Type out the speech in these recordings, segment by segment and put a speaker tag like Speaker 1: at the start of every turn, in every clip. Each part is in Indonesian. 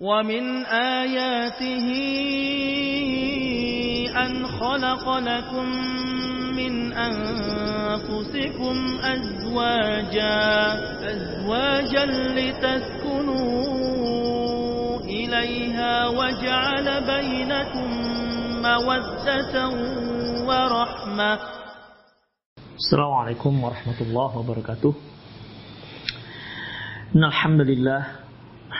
Speaker 1: ومن آياته أن خلق لكم من أنفسكم أزواجا أزواجا لتسكنوا إليها وجعل بينكم مودة ورحمة.
Speaker 2: السلام عليكم ورحمة الله وبركاته. إن الحمد لله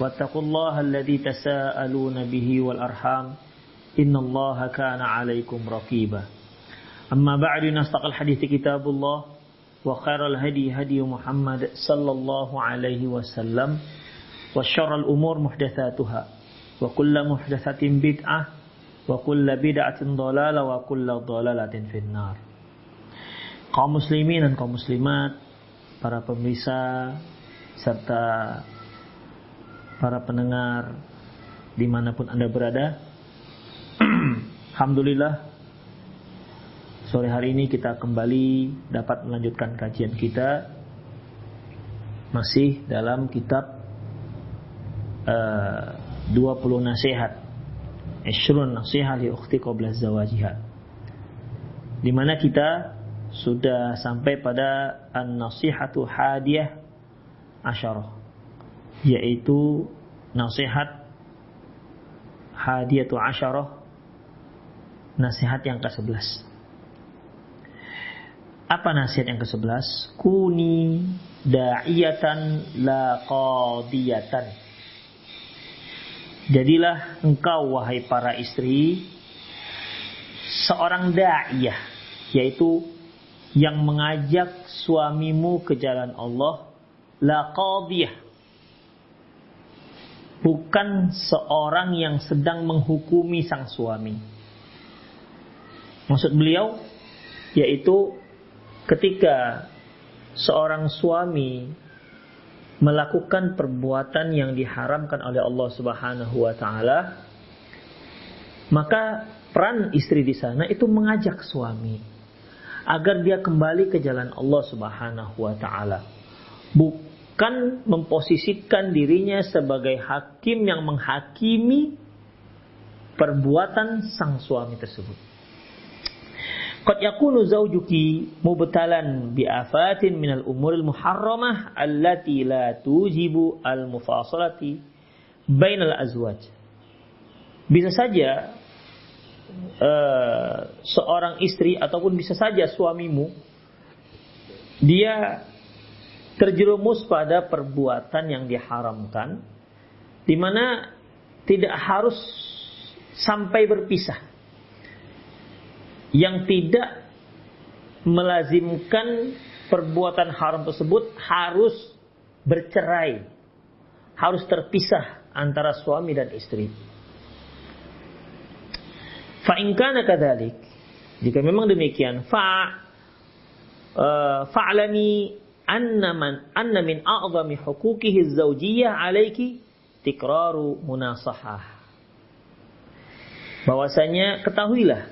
Speaker 2: واتقوا الله الذي تساءلون به والأرحام إن الله كان عليكم رقيبا أما بعد نستقل الحديث كتاب الله وخير الهدي هدي محمد صلى الله عليه وسلم وشر الأمور محدثاتها وكل محدثة بدعة وكل بدعة ضلالة وكل ضلالة في النار kaum muslimin dan kaum muslimat, para pemirsa serta para pendengar di mana pun anda berada. Alhamdulillah sore hari ini kita kembali dapat melanjutkan kajian kita masih dalam kitab uh, 20 nasihat Ishrun nasihat li ukhti qabla zawajiha di mana kita sudah sampai pada an-nasihatu hadiyah asyarah yaitu nasihat hadiyatu asyarah. Nasihat yang ke-11 apa nasihat yang ke-11 kuni da'iyatan la qadiyatan. Jadilah engkau wahai para istri seorang da'iyah yaitu yang mengajak suamimu ke jalan Allah la qadiyah bukan seorang yang sedang menghukumi sang suami maksud beliau yaitu ketika seorang suami melakukan perbuatan yang diharamkan oleh Allah Subhanahu wa taala maka peran istri di sana itu mengajak suami agar dia kembali ke jalan Allah Subhanahu wa taala. Memposisikan dirinya sebagai hakim yang menghakimi perbuatan sang suami tersebut. Qad yakunu zawjuki mubtalan bi afatin minal umuril muharramah allati la tujibu al mufasalati bainal azwaj. Bisa saja uh, seorang istri ataupun bisa saja suamimu dia terjerumus pada perbuatan yang diharamkan di mana tidak harus sampai berpisah. Yang tidak melazimkan perbuatan haram tersebut harus bercerai harus terpisah antara suami dan istri. Fa in kana jika memang demikian, fa uh, fa'lami anna man anna min a'zami huquqihi az-zawjiyyah 'alayki tikraru munasahah. Bahwasanya ketahuilah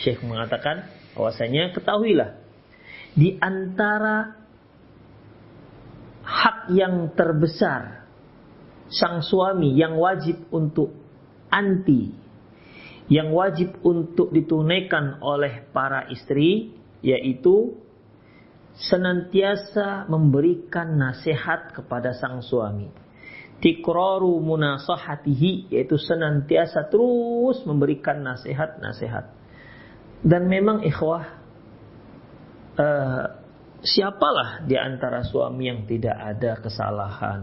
Speaker 2: Syekh mengatakan bahwasanya ketahuilah di antara hak yang terbesar sang suami yang wajib untuk anti yang wajib untuk ditunaikan oleh para istri yaitu senantiasa memberikan nasihat kepada sang suami. tikraru munasahatihi yaitu senantiasa terus memberikan nasihat-nasihat. Dan memang ikhwah uh, siapalah di antara suami yang tidak ada kesalahan?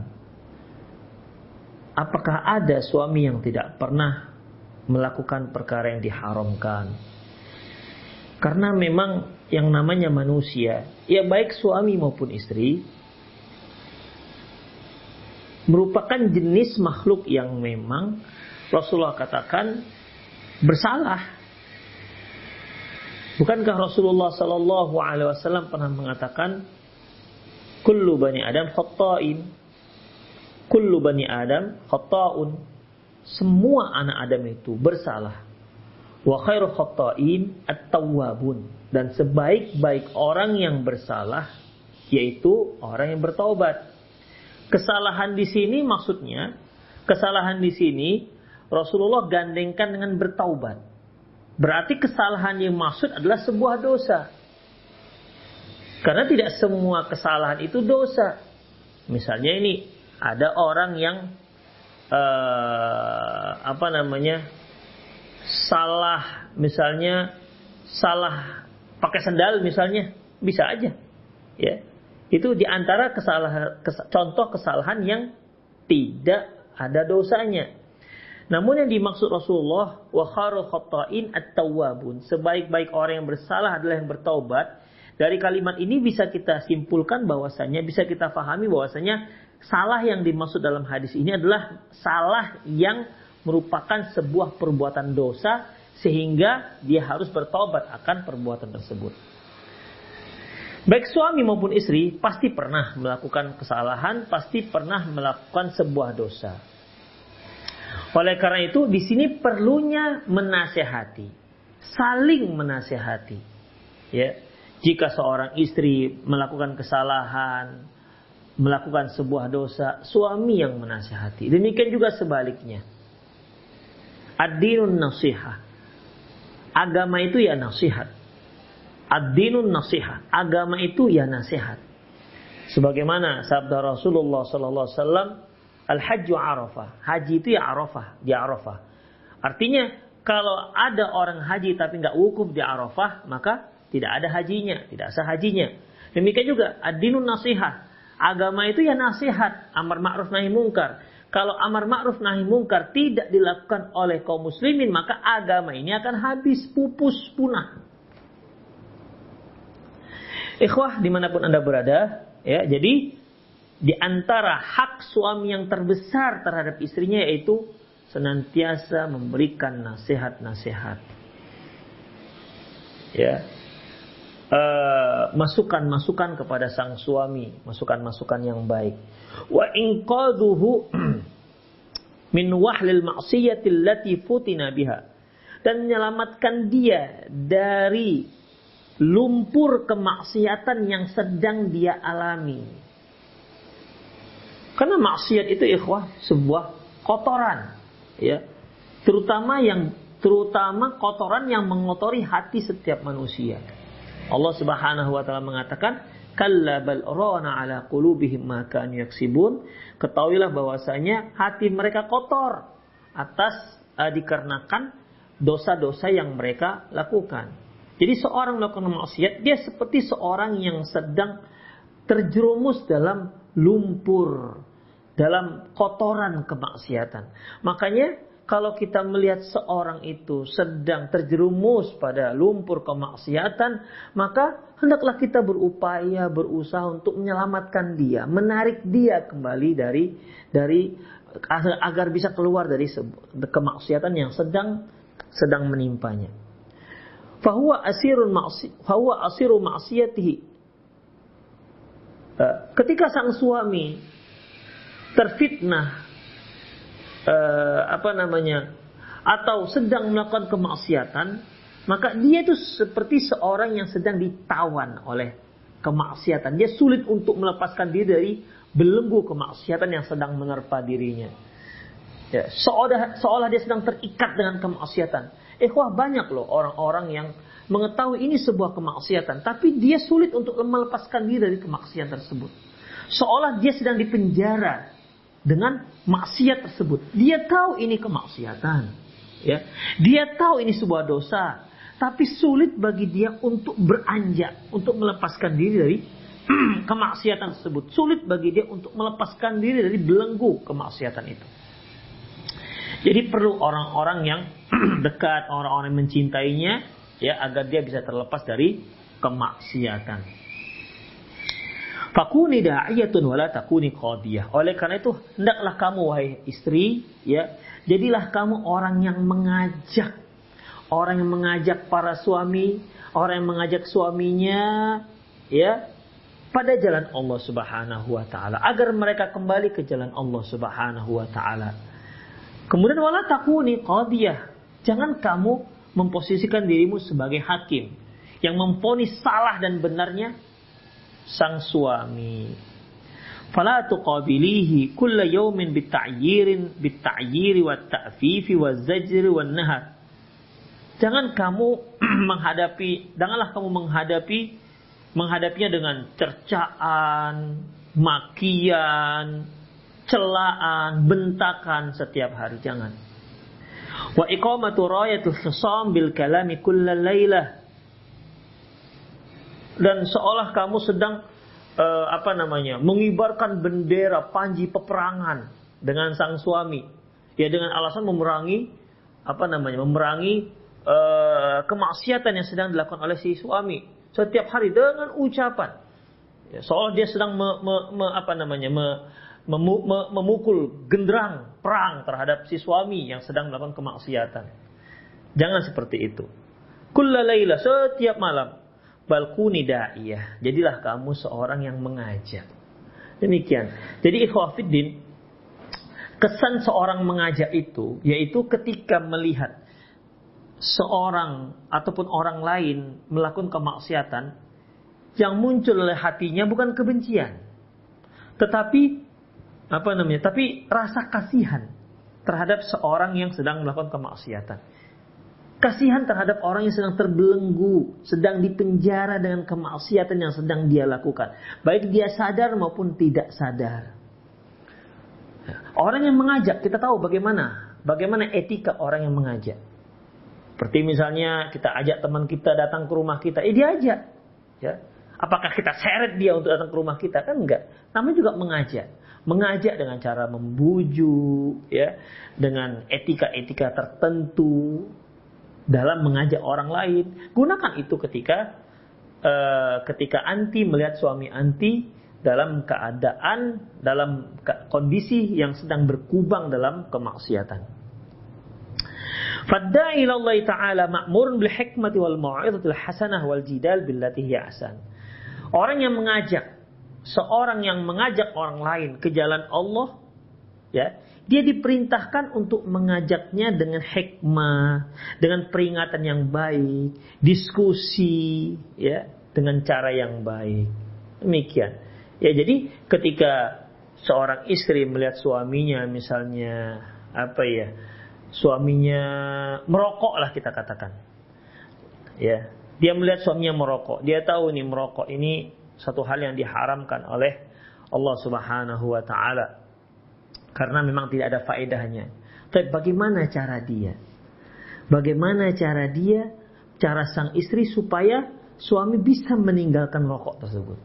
Speaker 2: Apakah ada suami yang tidak pernah melakukan perkara yang diharamkan? Karena memang yang namanya manusia, ya baik suami maupun istri, merupakan jenis makhluk yang memang Rasulullah katakan bersalah. Bukankah Rasulullah Sallallahu Alaihi Wasallam pernah mengatakan, "Kullu bani Adam khata'in, kullu bani Adam khata'un." Semua anak Adam itu bersalah. Wa khairu khata'in at-tawwabun. Dan sebaik-baik orang yang bersalah yaitu orang yang bertaubat. Kesalahan di sini maksudnya kesalahan di sini Rasulullah gandengkan dengan bertaubat. Berarti kesalahan yang maksud adalah sebuah dosa. Karena tidak semua kesalahan itu dosa. Misalnya ini ada orang yang uh, apa namanya salah misalnya salah pakai sendal misalnya bisa aja. Ya. Itu di antara kesalahan kes, contoh kesalahan yang tidak ada dosanya. Namun yang dimaksud Rasulullah wa khairul khata'in at-tawwabun. Sebaik-baik orang yang bersalah adalah yang bertaubat. Dari kalimat ini bisa kita simpulkan bahwasanya bisa kita pahami bahwasanya salah yang dimaksud dalam hadis ini adalah salah yang merupakan sebuah perbuatan dosa sehingga dia harus bertobat akan perbuatan tersebut. Baik suami maupun istri pasti pernah melakukan kesalahan, pasti pernah melakukan sebuah dosa. Oleh karena itu di sini perlunya menasehati, saling menasehati. Ya, jika seorang istri melakukan kesalahan, melakukan sebuah dosa, suami yang menasehati. Demikian juga sebaliknya. Ad-dinun nasihat. Agama itu ya nasihat. Ad-dinun nasihat. Agama itu ya nasihat. Sebagaimana sabda Rasulullah sallallahu alaihi wasallam, Al-hajju Arafah. Haji itu ya Arafah, di Arafah. Artinya kalau ada orang haji tapi nggak wukuf di Arafah, maka tidak ada hajinya, tidak sah hajinya. Demikian juga ad-dinun nasihat. Agama itu ya nasihat, amar ma'ruf nahi mungkar. Kalau amar ma'ruf nahi mungkar tidak dilakukan oleh kaum muslimin, maka agama ini akan habis, pupus, punah. Ikhwah di mana pun anda berada, ya jadi di antara hak suami yang terbesar terhadap istrinya yaitu senantiasa memberikan nasihat-nasihat. Ya, uh, masukan-masukan kepada sang suami, masukan-masukan yang baik. Wa inqadhuhu min wahlil ma'siyati allati futina biha dan menyelamatkan dia dari lumpur kemaksiatan yang sedang dia alami. Karena maksiat itu ikhwah sebuah kotoran, ya. Terutama yang terutama kotoran yang mengotori hati setiap manusia. Allah Subhanahu wa taala mengatakan, "Kalla bal rana ala qulubihim ma kanu yaksibun." Ketahuilah bahwasanya hati mereka kotor atas uh, dikarenakan dosa-dosa yang mereka lakukan. Jadi seorang melakukan maksiat, dia seperti seorang yang sedang terjerumus dalam lumpur, dalam kotoran kemaksiatan. Makanya kalau kita melihat seorang itu sedang terjerumus pada lumpur kemaksiatan, maka hendaklah kita berupaya berusaha untuk menyelamatkan dia, menarik dia kembali dari dari agar bisa keluar dari kemaksiatan yang sedang sedang menimpanya. Fahuwa asirun maksi, fahuwa asiru maksiatihi. Eh, ketika sang suami terfitnah uh, apa namanya atau sedang melakukan kemaksiatan, maka dia itu seperti seorang yang sedang ditawan oleh kemaksiatan. Dia sulit untuk melepaskan diri dari belenggu kemaksiatan yang sedang menerpa dirinya. Ya, seolah, seolah dia sedang terikat dengan kemaksiatan. Eh, wah banyak loh orang-orang yang mengetahui ini sebuah kemaksiatan, tapi dia sulit untuk melepaskan diri dari kemaksiatan tersebut. Seolah dia sedang dipenjara dengan maksiat tersebut. Dia tahu ini kemaksiatan. Ya. Dia tahu ini sebuah dosa. Tapi sulit bagi dia untuk beranjak, untuk melepaskan diri dari kemaksiatan tersebut. Sulit bagi dia untuk melepaskan diri dari belenggu kemaksiatan itu. Jadi perlu orang-orang yang dekat, orang-orang yang mencintainya, ya agar dia bisa terlepas dari kemaksiatan. Fakuni da'iyatun wala takuni qadiyah. Oleh karena itu, hendaklah kamu wahai istri, ya, jadilah kamu orang yang mengajak orang yang mengajak para suami, orang yang mengajak suaminya, ya, pada jalan Allah Subhanahu wa taala agar mereka kembali ke jalan Allah Subhanahu wa taala. Kemudian wala takuni qadiyah. Jangan kamu memposisikan dirimu sebagai hakim yang memponis salah dan benarnya sang suami. Fala tuqabilihi kulla yawmin bitta'yirin bitta'yiri wa ta'fifi wa zajri wa nahar. Jangan kamu menghadapi, janganlah kamu menghadapi menghadapinya dengan cercaan, makian, celaan, bentakan setiap hari. Jangan. Wa iqamatu rayatul khisam bil kalami kullal lailah dan seolah kamu sedang uh, apa namanya mengibarkan bendera panji peperangan dengan sang suami. Ya dengan alasan memerangi apa namanya memerangi uh, kemaksiatan yang sedang dilakukan oleh si suami setiap hari dengan ucapan. Ya, seolah dia sedang me, me, me, apa namanya me, memu, me, memukul genderang perang terhadap si suami yang sedang melakukan kemaksiatan. Jangan seperti itu. Kullalaila setiap malam balkuni da'iyah. Jadilah kamu seorang yang mengajak. Demikian. Jadi ikhwafiddin, kesan seorang mengajak itu, yaitu ketika melihat seorang ataupun orang lain melakukan kemaksiatan, yang muncul oleh hatinya bukan kebencian. Tetapi, apa namanya, tapi rasa kasihan terhadap seorang yang sedang melakukan kemaksiatan. Kasihan terhadap orang yang sedang terbelenggu, sedang dipenjara dengan kemaksiatan yang sedang dia lakukan. Baik dia sadar maupun tidak sadar. Orang yang mengajak, kita tahu bagaimana. Bagaimana etika orang yang mengajak. Seperti misalnya kita ajak teman kita datang ke rumah kita, eh dia ajak. Ya. Apakah kita seret dia untuk datang ke rumah kita? Kan enggak. Namanya juga mengajak. Mengajak dengan cara membujuk, ya, dengan etika-etika tertentu, dalam mengajak orang lain. Gunakan itu ketika uh, ketika anti melihat suami anti dalam keadaan dalam kondisi yang sedang berkubang dalam kemaksiatan. Fadda'i Allah Ta'ala ma'murun bil hikmati wal mau'izatil hasanah wal jidal billati hiya ahsan. Orang yang mengajak seorang yang mengajak orang lain ke jalan Allah ya dia diperintahkan untuk mengajaknya dengan hikmah, dengan peringatan yang baik, diskusi, ya, dengan cara yang baik. Demikian. Ya, jadi ketika seorang istri melihat suaminya misalnya apa ya, suaminya merokok lah kita katakan. Ya, dia melihat suaminya merokok. Dia tahu nih merokok ini satu hal yang diharamkan oleh Allah Subhanahu wa taala karena memang tidak ada faedahnya. Tapi bagaimana cara dia? Bagaimana cara dia, cara sang istri supaya suami bisa meninggalkan rokok tersebut?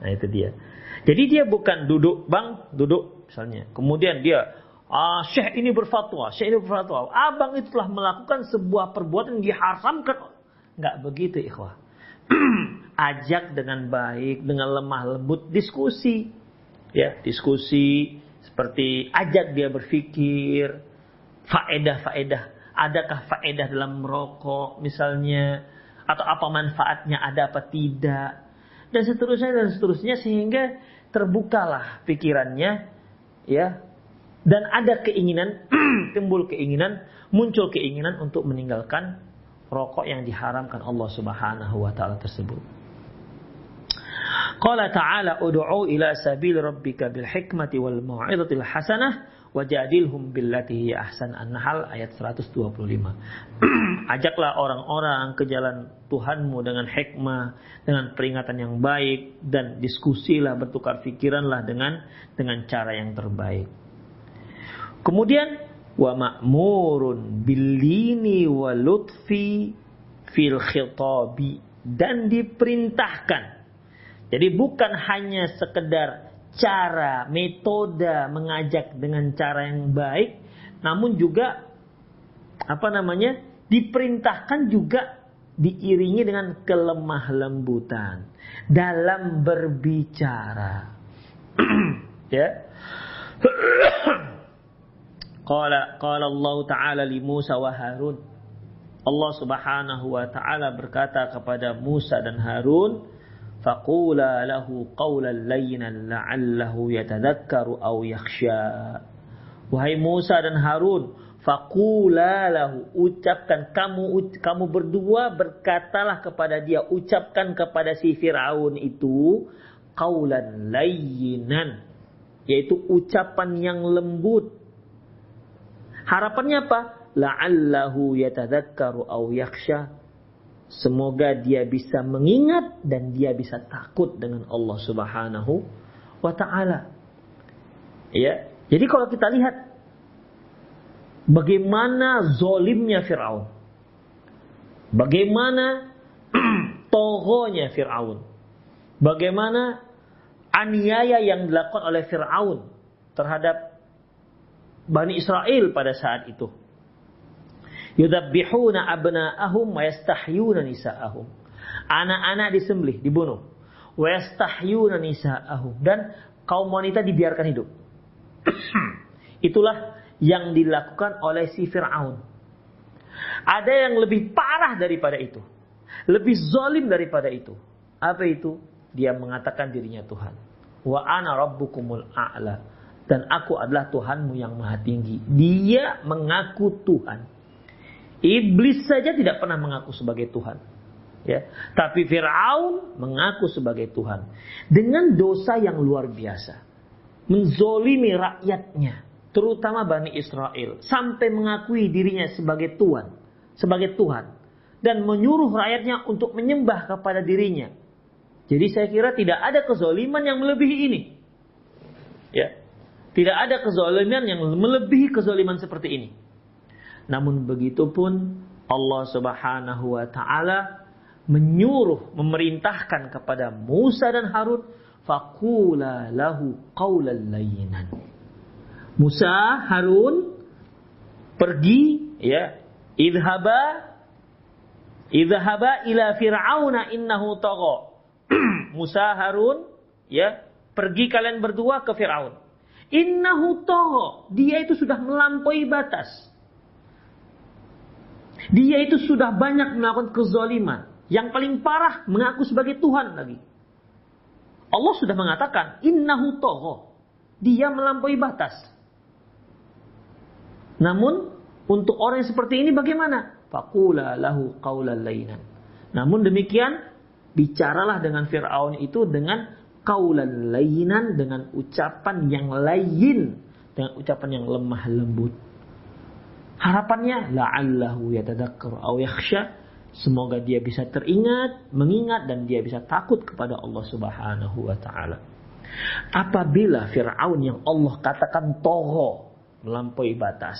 Speaker 2: Nah itu dia. Jadi dia bukan duduk, bang, duduk misalnya. Kemudian dia, ah, syekh ini berfatwa, syekh ini berfatwa. Abang itu telah melakukan sebuah perbuatan yang diharamkan. Enggak begitu ikhwah. Ajak dengan baik, dengan lemah lembut, diskusi. Ya, diskusi, seperti ajak dia berpikir, faedah-faedah, adakah faedah dalam merokok misalnya, atau apa manfaatnya, ada apa tidak, dan seterusnya dan seterusnya sehingga terbukalah pikirannya, ya, dan ada keinginan, timbul keinginan, muncul keinginan untuk meninggalkan rokok yang diharamkan Allah Subhanahu wa taala tersebut. Qala ta'ala ud'u ila sabil rabbika bil hikmati wal mau'izatil hasanah wajadilhum billati hi ahsan An-Nahl ayat 125. Ajaklah orang-orang ke jalan Tuhanmu dengan hikmah, dengan peringatan yang baik dan diskusilah bertukar pikiranlah dengan dengan cara yang terbaik. Kemudian wa ma'murun bilini wa lutfi fil khitabi dan diperintahkan. Jadi bukan hanya sekedar cara, metode mengajak dengan cara yang baik, namun juga apa namanya? diperintahkan juga diiringi dengan kelemah lembutan dalam berbicara. ya. Qala qala Allah Ta'ala li Musa wa Harun. Allah Subhanahu wa taala berkata kepada Musa dan Harun, "Faqula lahu qawlan layyinan la'allahu yatadhakkaru aw yakhsha." Wahai Musa dan Harun, faqula lahu ucapkan kamu kamu berdua berkatalah kepada dia ucapkan kepada si Firaun itu qaulan layyinan yaitu ucapan yang lembut Harapannya apa? La'allahu yatadhakkaru aw yakhsha. Semoga dia bisa mengingat dan dia bisa takut dengan Allah Subhanahu wa taala. Ya. Jadi kalau kita lihat bagaimana zolimnya Firaun. Bagaimana tohonya Firaun. Bagaimana aniaya yang dilakukan oleh Firaun terhadap Bani Israel pada saat itu. Yudabbihuna abna'ahum wa yastahyuna nisa'ahum. Anak-anak disembelih, dibunuh. Wa yastahyuna nisa'ahum. Dan kaum wanita dibiarkan hidup. Itulah yang dilakukan oleh si Fir'aun. Ada yang lebih parah daripada itu. Lebih zalim daripada itu. Apa itu? Dia mengatakan dirinya Tuhan. Wa ana rabbukumul a'la dan aku adalah Tuhanmu yang maha tinggi. Dia mengaku Tuhan. Iblis saja tidak pernah mengaku sebagai Tuhan. Ya, tapi Firaun mengaku sebagai Tuhan dengan dosa yang luar biasa. Menzolimi rakyatnya, terutama Bani Israel, sampai mengakui dirinya sebagai Tuhan, sebagai Tuhan dan menyuruh rakyatnya untuk menyembah kepada dirinya. Jadi saya kira tidak ada kezoliman yang melebihi ini. Ya, tidak ada kezaliman yang melebihi kezaliman seperti ini. Namun begitu pun Allah Subhanahu wa taala menyuruh memerintahkan kepada Musa dan Harun faqula lahu qawlan layyinan. Musa, Harun pergi ya, idhaba idhaba ila fir'auna innahu tagha. Musa, Harun ya, pergi kalian berdua ke Firaun. Innahu toho. Dia itu sudah melampaui batas. Dia itu sudah banyak melakukan kezaliman. Yang paling parah mengaku sebagai Tuhan lagi. Allah sudah mengatakan, innahu toho. Dia melampaui batas. Namun, untuk orang yang seperti ini bagaimana? Fakula lahu lainan. Namun demikian, bicaralah dengan Fir'aun itu dengan kaulan lainan dengan ucapan yang lain, dengan ucapan yang lemah lembut. Harapannya la'allahu yatadzakkar aw yakhsha, semoga dia bisa teringat, mengingat dan dia bisa takut kepada Allah Subhanahu wa taala. Apabila Firaun yang Allah katakan toho melampaui batas,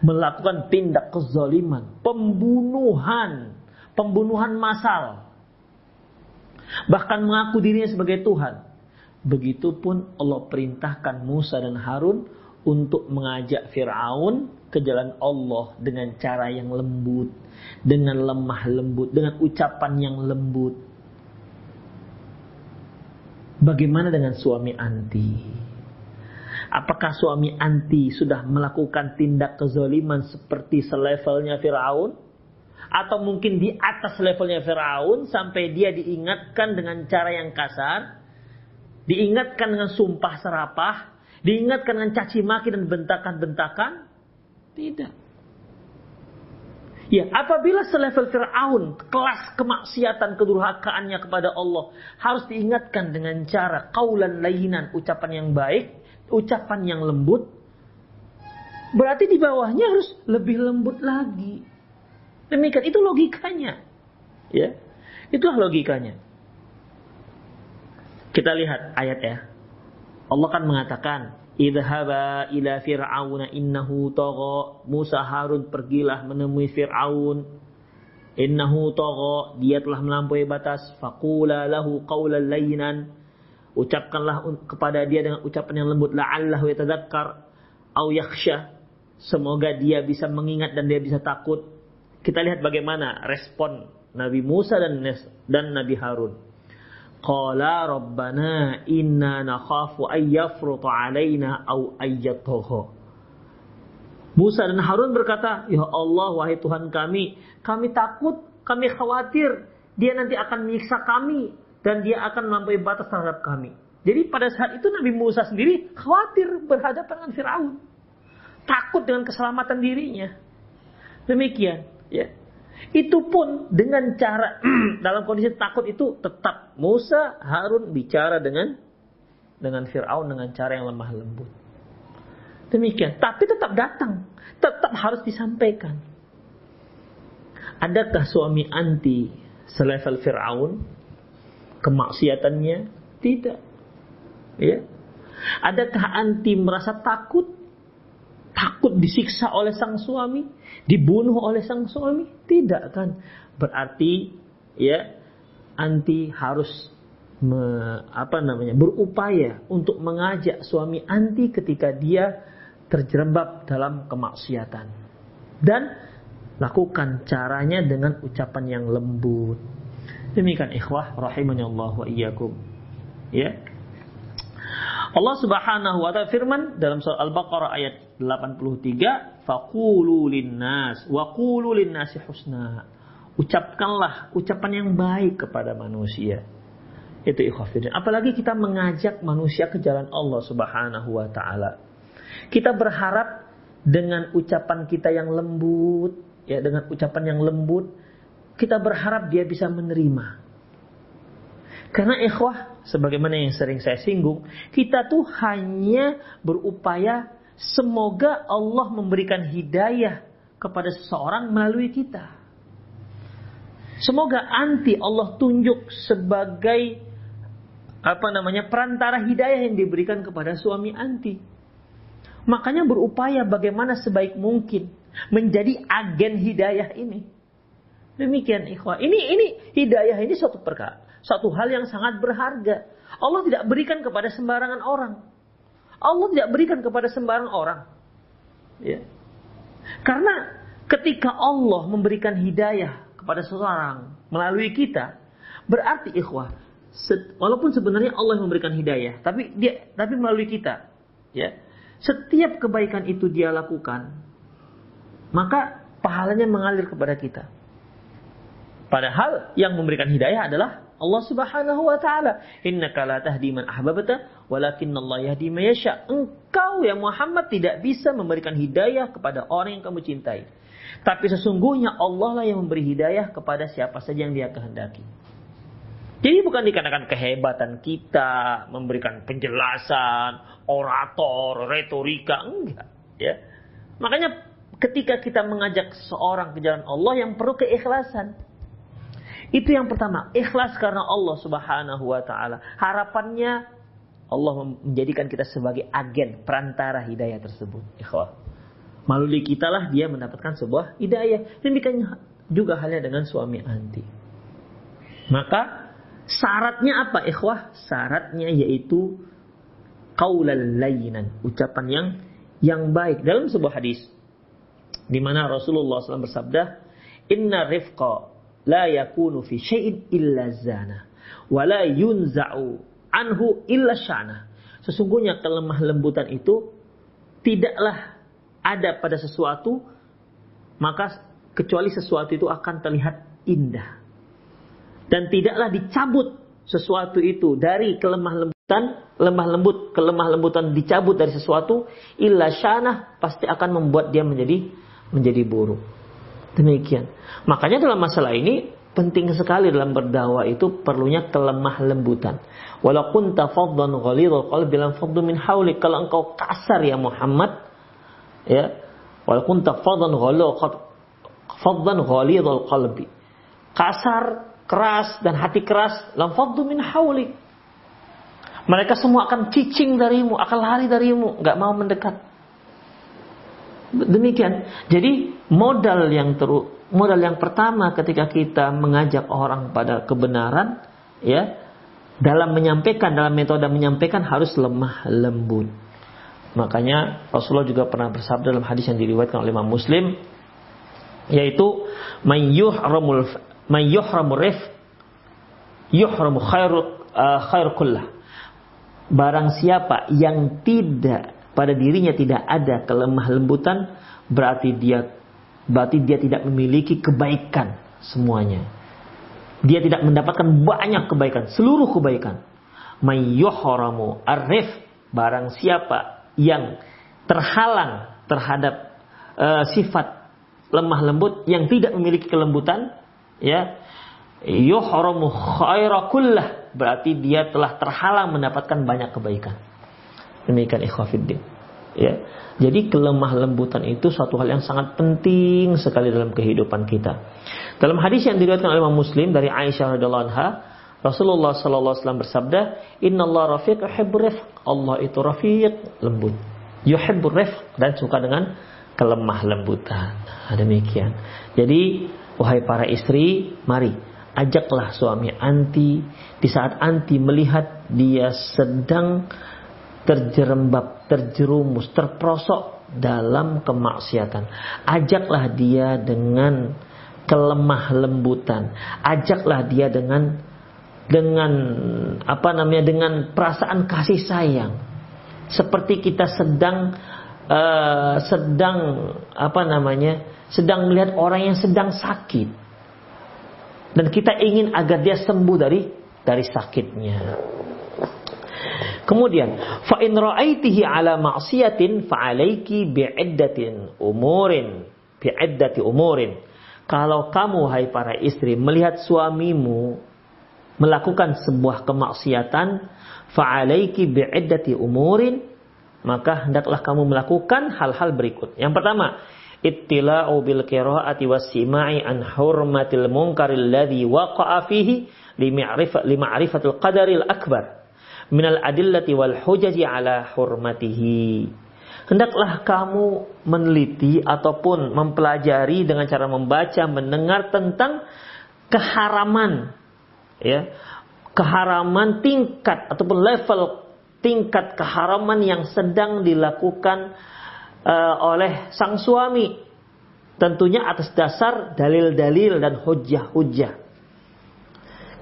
Speaker 2: melakukan tindak kezaliman, pembunuhan, pembunuhan massal, bahkan mengaku dirinya sebagai Tuhan. Begitupun Allah perintahkan Musa dan Harun untuk mengajak Fir'aun ke jalan Allah dengan cara yang lembut, dengan lemah lembut, dengan ucapan yang lembut. Bagaimana dengan suami anti? Apakah suami anti sudah melakukan tindak kezaliman seperti selevelnya Fir'aun? atau mungkin di atas levelnya Firaun sampai dia diingatkan dengan cara yang kasar, diingatkan dengan sumpah serapah, diingatkan dengan caci maki dan bentakan-bentakan? Tidak. Ya, apabila selevel Fir'aun, kelas kemaksiatan kedurhakaannya kepada Allah, harus diingatkan dengan cara kaulan lainan, ucapan yang baik, ucapan yang lembut, berarti di bawahnya harus lebih lembut lagi. Demikian itu logikanya. Ya. Itulah logikanya. Kita lihat ayat ya. Allah kan mengatakan, Idhaba ila fir'auna innahu tagha. Musa Harun pergilah menemui Fir'aun. Innahu tagha. Dia telah melampaui batas. Faqula lahu qawlan layyinan. Ucapkanlah kepada dia dengan ucapan yang lembut. La'allahu yatadhakkar. Au yakhsha. Semoga dia bisa mengingat dan dia bisa takut. Kita lihat bagaimana respon Nabi Musa dan, dan Nabi Harun. Qala rabbana inna nakhafu ay yafruta alaina au ayyataha. Musa dan Harun berkata, Ya Allah, wahai Tuhan kami, kami takut, kami khawatir, dia nanti akan menyiksa kami, dan dia akan melampaui batas terhadap kami. Jadi pada saat itu Nabi Musa sendiri khawatir berhadapan dengan Fir'aun. Takut dengan keselamatan dirinya. Demikian. Ya. Itu pun dengan cara dalam kondisi takut itu tetap Musa Harun bicara dengan dengan Firaun dengan cara yang lemah lembut. Demikian, tapi tetap datang, tetap harus disampaikan. Adakah suami anti selevel Firaun kemaksiatannya? Tidak. Ya. Adakah anti merasa takut takut disiksa oleh sang suami, dibunuh oleh sang suami? Tidak kan? Berarti ya anti harus me, apa namanya berupaya untuk mengajak suami anti ketika dia terjerembab dalam kemaksiatan dan lakukan caranya dengan ucapan yang lembut. Demikian ikhwah rahimani Allah wa iyyakum. Ya. Allah Subhanahu wa taala firman dalam surah Al-Baqarah ayat 83, faqulu linnas wa qulu linnasi husna. Ucapkanlah ucapan yang baik kepada manusia. Itu ikhwafidin. Apalagi kita mengajak manusia ke jalan Allah Subhanahu wa taala. Kita berharap dengan ucapan kita yang lembut, ya dengan ucapan yang lembut, kita berharap dia bisa menerima. Karena ikhwah, sebagaimana yang sering saya singgung, kita tuh hanya berupaya semoga Allah memberikan hidayah kepada seseorang melalui kita. Semoga anti Allah tunjuk sebagai apa namanya perantara hidayah yang diberikan kepada suami anti. Makanya berupaya bagaimana sebaik mungkin menjadi agen hidayah ini. Demikian ikhwah. Ini ini hidayah ini suatu perkara satu hal yang sangat berharga. Allah tidak berikan kepada sembarangan orang. Allah tidak berikan kepada sembarang orang. Ya. Karena ketika Allah memberikan hidayah kepada seseorang melalui kita, berarti ikhwah, walaupun sebenarnya Allah memberikan hidayah, tapi dia tapi melalui kita, ya. Setiap kebaikan itu dia lakukan, maka pahalanya mengalir kepada kita. Padahal yang memberikan hidayah adalah Allah Subhanahu wa taala. Innaka la tahdi man ahbabta, Allah yahdi man yasha. Engkau ya Muhammad tidak bisa memberikan hidayah kepada orang yang kamu cintai. Tapi sesungguhnya Allah lah yang memberi hidayah kepada siapa saja yang Dia kehendaki. Jadi bukan dikarenakan kehebatan kita memberikan penjelasan, orator, retorika, enggak, ya. Makanya ketika kita mengajak seorang ke jalan Allah yang perlu keikhlasan. Itu yang pertama, ikhlas karena Allah Subhanahu wa taala. Harapannya Allah menjadikan kita sebagai agen perantara hidayah tersebut. Ikhwah. Melalui kita lah dia mendapatkan sebuah hidayah. Demikian juga halnya dengan suami anti. Maka syaratnya apa ikhwah? Syaratnya yaitu qaulal layinan, ucapan yang yang baik dalam sebuah hadis di mana Rasulullah SAW bersabda, "Inna rifqa la yakunu fi syai'in illa zana wa la yunza'u anhu illa syana. Sesungguhnya kelemah lembutan itu tidaklah ada pada sesuatu maka kecuali sesuatu itu akan terlihat indah. Dan tidaklah dicabut sesuatu itu dari kelemah lembutan, lemah lembut, kelemah lembutan dicabut dari sesuatu illa syana pasti akan membuat dia menjadi menjadi buruk. Demikian. Makanya dalam masalah ini penting sekali dalam berdakwah itu perlunya kelemah lembutan. Walaupun tafaddan ghalidhul qalbi lam faddu min haulik. Kalau engkau kasar ya Muhammad, ya, walaupun tafaddan faddan ghalidhul qalbi. Kasar, keras dan hati keras lam faddu min haulik. Mereka semua akan cicing darimu, akan lari darimu, nggak mau mendekat. Demikian. Jadi modal yang teru, modal yang pertama ketika kita mengajak orang pada kebenaran, ya, dalam menyampaikan, dalam metode menyampaikan harus lemah lembut. Makanya Rasulullah juga pernah bersabda dalam hadis yang diriwayatkan oleh Imam Muslim yaitu mayyuhramul mayyuhramur rif yuhramu khairu uh, khair kullah. Barang siapa yang tidak pada dirinya tidak ada kelemah lembutan berarti dia berarti dia tidak memiliki kebaikan semuanya. Dia tidak mendapatkan banyak kebaikan, seluruh kebaikan. Mayyuhramu arif barang siapa yang terhalang terhadap uh, sifat lemah lembut yang tidak memiliki kelembutan ya yuhramu khaira kullah berarti dia telah terhalang mendapatkan banyak kebaikan. Demikian ikhwafiddin. Ya. Jadi kelemah lembutan itu suatu hal yang sangat penting sekali dalam kehidupan kita. Dalam hadis yang diriwayatkan oleh Imam Muslim dari Aisyah radhiyallahu anha, Rasulullah sallallahu alaihi wasallam bersabda, "Innallaha rafiq yuhibbur rifq." Allah itu rafiq, lembut. Yuhibbur rifq dan suka dengan kelemah lembutan. Nah, demikian. Jadi, wahai para istri, mari ajaklah suami anti di saat anti melihat dia sedang terjerembab, terjerumus, terprosok dalam kemaksiatan. Ajaklah dia dengan kelemah lembutan. Ajaklah dia dengan dengan apa namanya dengan perasaan kasih sayang. Seperti kita sedang uh, sedang apa namanya? sedang melihat orang yang sedang sakit dan kita ingin agar dia sembuh dari dari sakitnya. Kemudian, fa in ra'aitihi ala ma'siyatin fa alayki bi'iddatin umurin, bi'iddati umurin. Kalau kamu hai para istri melihat suamimu melakukan sebuah kemaksiatan, fa alayki bi'iddati umurin, maka hendaklah kamu melakukan hal-hal berikut. Yang pertama, ittila'u bil qira'ati was sima'i an hurmatil munkaril ladzi waqa'a fihi lima'rifatil qadaril akbar minal adillati wal hujaji ala hurmatihi hendaklah kamu meneliti ataupun mempelajari dengan cara membaca mendengar tentang keharaman ya keharaman tingkat ataupun level tingkat keharaman yang sedang dilakukan uh, oleh sang suami. Tentunya atas dasar dalil-dalil dan hujah-hujah.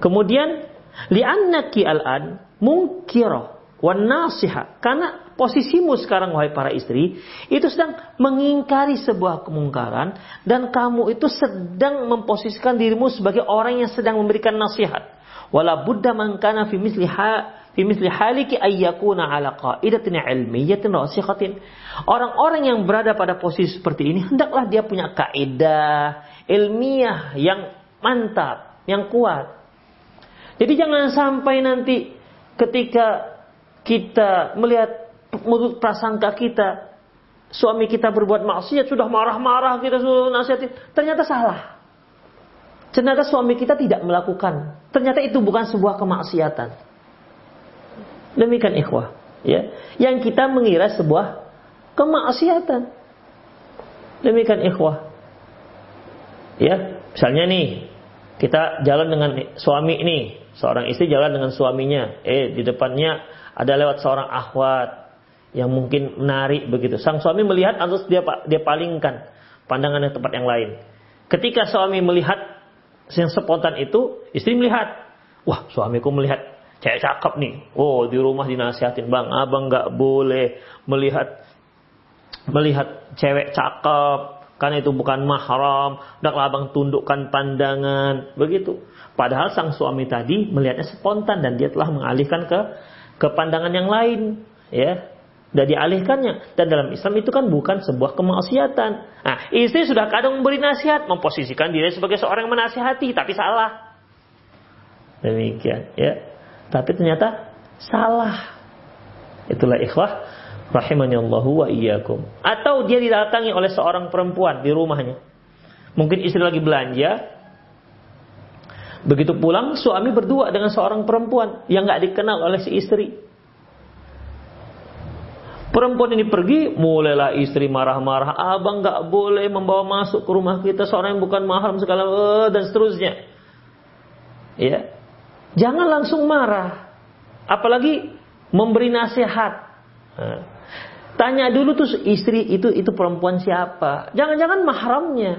Speaker 2: Kemudian li'annaki al-an mungkira wan nasiha karena posisimu sekarang wahai para istri itu sedang mengingkari sebuah kemungkaran dan kamu itu sedang memposisikan dirimu sebagai orang yang sedang memberikan nasihat wala buddha man kana fi misli fi misli haliki ayyakuna ala qaidatin ilmiyatin rasikhatin. Orang-orang yang berada pada posisi seperti ini hendaklah dia punya kaidah ilmiah yang mantap, yang kuat. Jadi jangan sampai nanti ketika kita melihat menurut prasangka kita suami kita berbuat maksiat sudah marah-marah kita sudah nasihatin ternyata salah. Ternyata suami kita tidak melakukan. Ternyata itu bukan sebuah kemaksiatan. Demikian ikhwah. Ya. Yang kita mengira sebuah kemaksiatan. Demikian ikhwah. Ya, misalnya nih, kita jalan dengan suami ini, seorang istri jalan dengan suaminya, eh di depannya ada lewat seorang akhwat yang mungkin menarik begitu. Sang suami melihat terus dia dia palingkan pandangan yang tempat yang lain. Ketika suami melihat yang spontan itu, istri melihat, wah suamiku melihat cewek cakep nih. Oh, di rumah dinasihatin, "Bang, Abang nggak boleh melihat melihat cewek cakep karena itu bukan mahram. Hendaklah Abang tundukkan pandangan." Begitu. Padahal sang suami tadi melihatnya spontan dan dia telah mengalihkan ke ke pandangan yang lain, ya. Dan dialihkannya. Dan dalam Islam itu kan bukan sebuah kemaksiatan. Nah, istri sudah kadang memberi nasihat, memposisikan diri sebagai seorang yang menasihati, tapi salah. Demikian, ya tapi ternyata salah. Itulah ikhwah rahimani Allah wa iyyakum. Atau dia didatangi oleh seorang perempuan di rumahnya. Mungkin istri lagi belanja. Begitu pulang suami berdua dengan seorang perempuan yang nggak dikenal oleh si istri. Perempuan ini pergi, mulailah istri marah-marah. Abang nggak boleh membawa masuk ke rumah kita seorang yang bukan mahram segala uh, dan seterusnya. Ya, jangan langsung marah. Apalagi memberi nasihat. Nah, tanya dulu tuh istri itu itu perempuan siapa? Jangan-jangan mahramnya.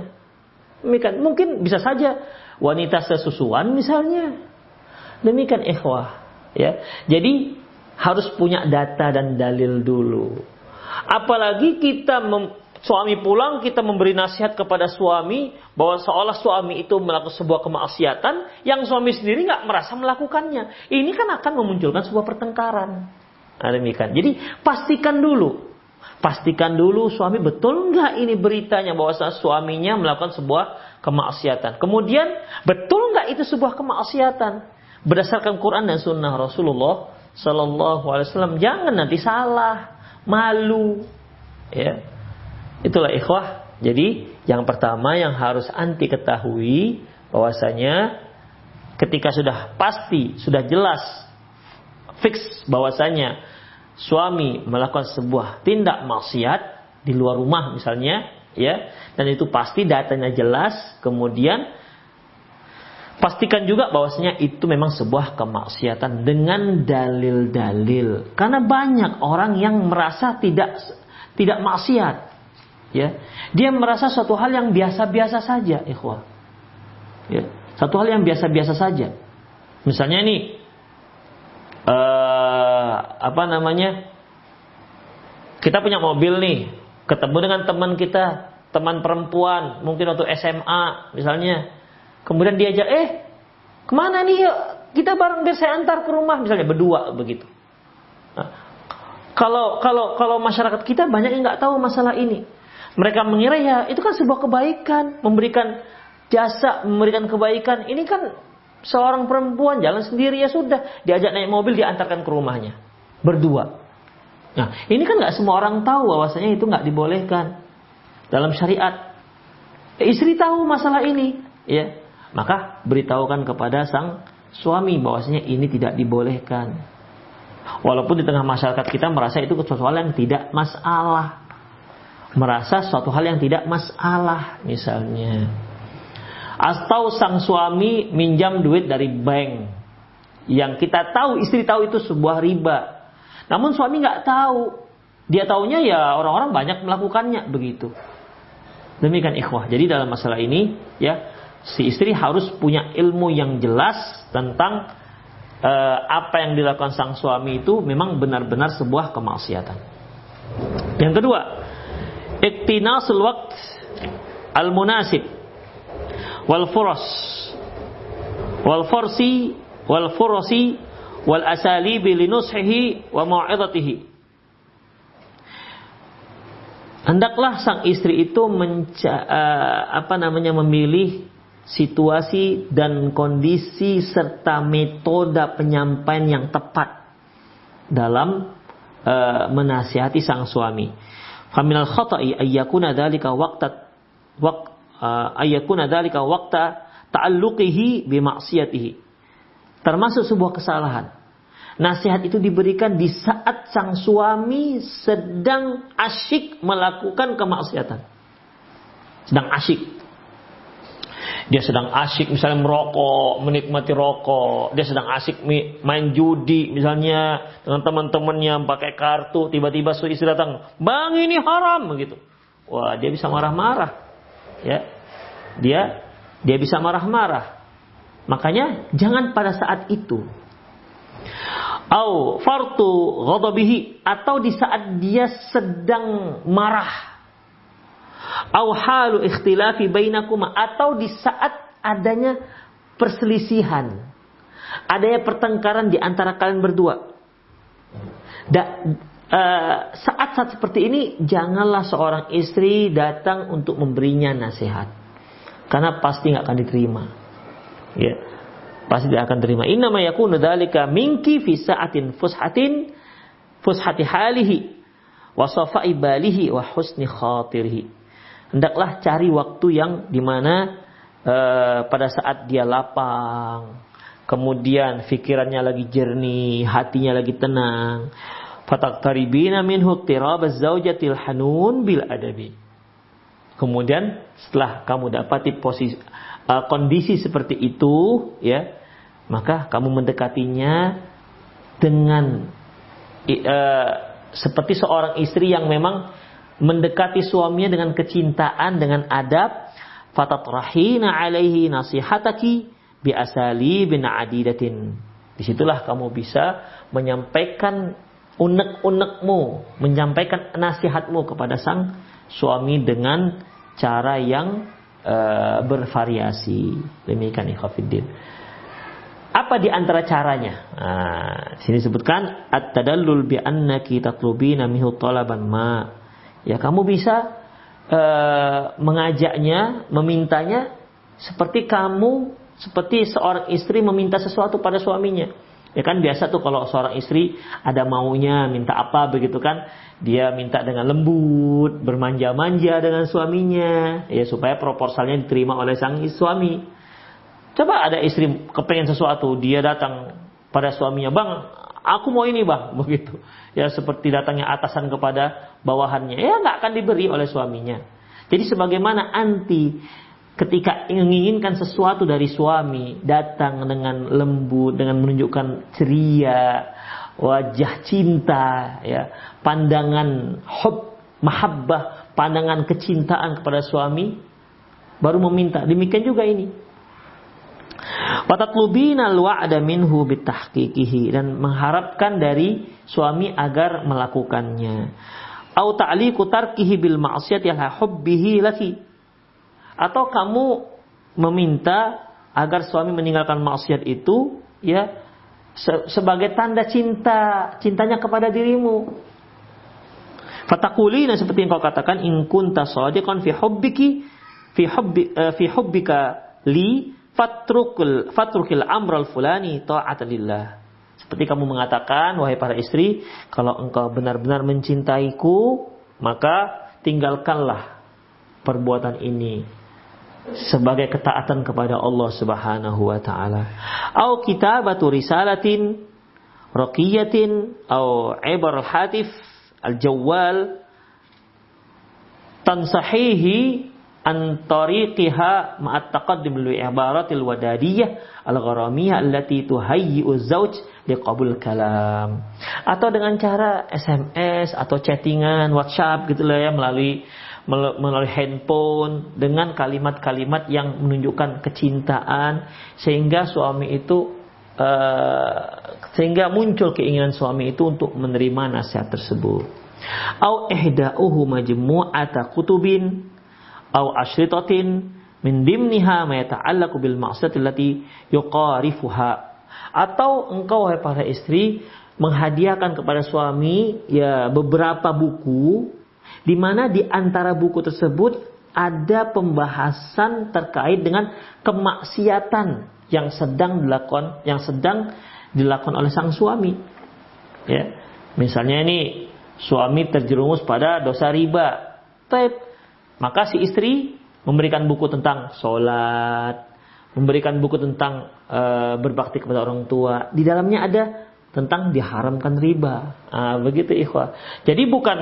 Speaker 2: Mungkin bisa saja wanita sesusuan misalnya. Demikian ikhwah. Ya, jadi harus punya data dan dalil dulu. Apalagi kita mem, suami pulang kita memberi nasihat kepada suami bahwa seolah suami itu melakukan sebuah kemaksiatan yang suami sendiri nggak merasa melakukannya. Ini kan akan memunculkan sebuah pertengkaran. Demikian. Jadi pastikan dulu, pastikan dulu suami betul nggak ini beritanya bahwa suaminya melakukan sebuah kemaksiatan. Kemudian betul nggak itu sebuah kemaksiatan berdasarkan Quran dan Sunnah Rasulullah Sallallahu Alaihi Wasallam. Jangan nanti salah, malu, ya. Itulah ikhwah. Jadi yang pertama yang harus anti ketahui bahwasanya ketika sudah pasti, sudah jelas, fix bahwasanya suami melakukan sebuah tindak maksiat di luar rumah misalnya, ya, dan itu pasti datanya jelas, kemudian Pastikan juga bahwasanya itu memang sebuah kemaksiatan dengan dalil-dalil. Karena banyak orang yang merasa tidak tidak maksiat. Ya. Dia merasa suatu hal yang biasa-biasa saja, ikhwah. Ya. Satu hal yang biasa-biasa saja. Misalnya ini uh, apa namanya? Kita punya mobil nih, ketemu dengan teman kita, teman perempuan, mungkin waktu SMA misalnya Kemudian diajak, eh ke mana nih yuk? Kita bareng biar saya antar ke rumah misalnya berdua begitu. Nah, kalau kalau kalau masyarakat kita banyak yang nggak tahu masalah ini. Mereka mengira ya itu kan sebuah kebaikan, memberikan jasa, memberikan kebaikan. Ini kan seorang perempuan jalan sendiri ya sudah diajak naik mobil diantarkan ke rumahnya berdua. Nah ini kan nggak semua orang tahu bahwasanya itu nggak dibolehkan dalam syariat. Istri tahu masalah ini, ya maka beritahukan kepada sang suami bahwasanya ini tidak dibolehkan. Walaupun di tengah masyarakat kita merasa itu sesuatu yang tidak masalah. Merasa suatu hal yang tidak masalah misalnya. Atau sang suami minjam duit dari bank. Yang kita tahu, istri tahu itu sebuah riba. Namun suami nggak tahu. Dia taunya ya orang-orang banyak melakukannya begitu. Demikian ikhwah. Jadi dalam masalah ini ya si istri harus punya ilmu yang jelas tentang uh, apa yang dilakukan sang suami itu memang benar-benar sebuah kemaksiatan. Yang kedua, iktinasul waqt al-munasib wal furas wal fursi wal furasi wal asalibi linushihi wa mau'izatihi. Hendaklah sang istri itu menca, uh, apa namanya memilih situasi dan kondisi serta metode penyampaian yang tepat dalam uh, menasihati sang suami. Faminal khata'i ayyakuna dzalika waqta waq uh, ayyakuna dzalika waqta ta'alluqihi bi ma'siyatihi. Termasuk sebuah kesalahan. Nasihat itu diberikan di saat sang suami sedang asyik melakukan kemaksiatan. Sedang asyik dia sedang asik misalnya merokok, menikmati rokok, dia sedang asik main judi misalnya dengan teman-temannya pakai kartu, tiba-tiba suami istri datang, "Bang, ini haram." begitu. Wah, dia bisa marah-marah. Ya. Dia dia bisa marah-marah. Makanya jangan pada saat itu. Au fartu ghadabihi atau di saat dia sedang marah au halu ikhtilafi bainakuma atau di saat adanya perselisihan. Adanya pertengkaran di antara kalian berdua. Da, uh, saat-saat seperti ini janganlah seorang istri datang untuk memberinya nasihat. Karena pasti nggak akan diterima. Ya. Pasti tidak akan terima. Inna ma yakunu dzalika minki fi sa'atin fushatin fushati halihi wa safai balihi wa husni khatirihi hendaklah cari waktu yang di mana uh, pada saat dia lapang, kemudian pikirannya lagi jernih, hatinya lagi tenang, Fataqtaribina minhu tirab zaujatil hanun bil adabi. Kemudian setelah kamu dapati posisi uh, kondisi seperti itu, ya, maka kamu mendekatinya dengan uh, seperti seorang istri yang memang mendekati suaminya dengan kecintaan, dengan adab, fatatrahina alaihi nasihataki bi asali bin adidatin. Di situlah kamu bisa menyampaikan unek-unekmu, menyampaikan nasihatmu kepada sang suami dengan cara yang uh, bervariasi. Demikian ikhafidin. Apa di antara caranya? Nah, sini sebutkan at-tadallul bi annaki tatlubina minhu talaban ma. Ya, kamu bisa uh, mengajaknya, memintanya seperti kamu seperti seorang istri meminta sesuatu pada suaminya. Ya kan biasa tuh kalau seorang istri ada maunya minta apa begitu kan, dia minta dengan lembut, bermanja-manja dengan suaminya, ya supaya proposalnya diterima oleh sang suami. Coba ada istri kepengen sesuatu, dia datang pada suaminya, bang, aku mau ini bang, begitu. Ya seperti datangnya atasan kepada bawahannya, ya nggak akan diberi oleh suaminya. Jadi sebagaimana anti ketika menginginkan sesuatu dari suami datang dengan lembut dengan menunjukkan ceria wajah cinta ya pandangan hub mahabbah pandangan kecintaan kepada suami baru meminta. Demikian juga ini. Watatlubina minhu bitahqiqihi dan mengharapkan dari suami agar melakukannya. Au ta'liqu tarkihi bil ma'siyati hubbihi laki atau kamu meminta agar suami meninggalkan maksiat itu ya se sebagai tanda cinta cintanya kepada dirimu. Fatakulina seperti yang kau katakan in kunta shadiqan fi hubbiki fi hubbi uh, fi hubbika li fatrukul fatrukil amral fulani ta'atan lillah. Seperti kamu mengatakan wahai para istri kalau engkau benar-benar mencintaiku maka tinggalkanlah perbuatan ini sebagai ketaatan kepada Allah Subhanahu wa taala. Au kitabatu risalatin raqiyatin au ibar hatif al-jawwal tansahihi an tariqiha ma'at taqaddim li ibaratil wadadiyah al-gharamiyah allati tuhayyi'u zawj liqabul kalam atau dengan cara SMS atau chattingan WhatsApp gitu lah ya melalui melalui handphone dengan kalimat-kalimat yang menunjukkan kecintaan sehingga suami itu uh, sehingga muncul keinginan suami itu untuk menerima nasihat tersebut. Au ihda'uhu majmu'ata kutubin au ashritatin min dimniha ma yata'allaqu bil ma'siyati allati yuqarifuha. Atau engkau wahai para istri menghadiahkan kepada suami ya beberapa buku di mana di antara buku tersebut ada pembahasan terkait dengan kemaksiatan yang sedang dilakukan yang sedang dilakukan oleh sang suami. Ya. Misalnya ini suami terjerumus pada dosa riba. Taip. Maka si istri memberikan buku tentang sholat, memberikan buku tentang e, berbakti kepada orang tua. Di dalamnya ada tentang diharamkan riba. Nah, begitu ikhwah. Jadi bukan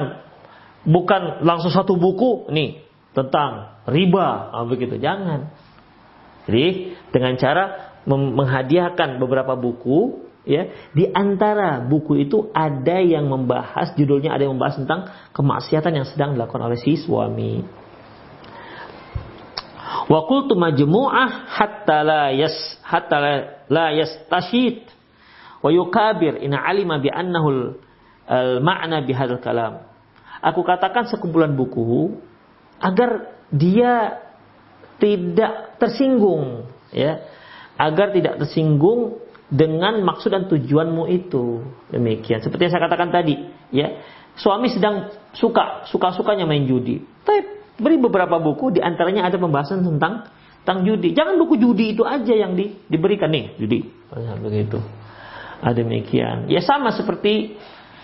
Speaker 2: bukan langsung satu buku nih tentang riba ah, begitu. Jangan. Jadi dengan cara menghadiahkan beberapa buku ya di antara buku itu ada yang membahas judulnya ada yang membahas tentang kemaksiatan yang sedang dilakukan oleh si suami. Wa qultu majmu'ah hatta la yas hatta la yastashid. Wa yukabir in alima bi annahu al ma'na bi hadzal kalam Aku katakan sekumpulan buku agar dia tidak tersinggung, ya, agar tidak tersinggung dengan maksud dan tujuanmu itu. Demikian. Seperti yang saya katakan tadi, ya. Suami sedang suka, suka-sukanya main judi. Tapi beri beberapa buku, di antaranya ada pembahasan tentang tentang judi. Jangan buku judi itu aja yang di, diberikan nih, judi. Begitu. Ada demikian. Ya sama seperti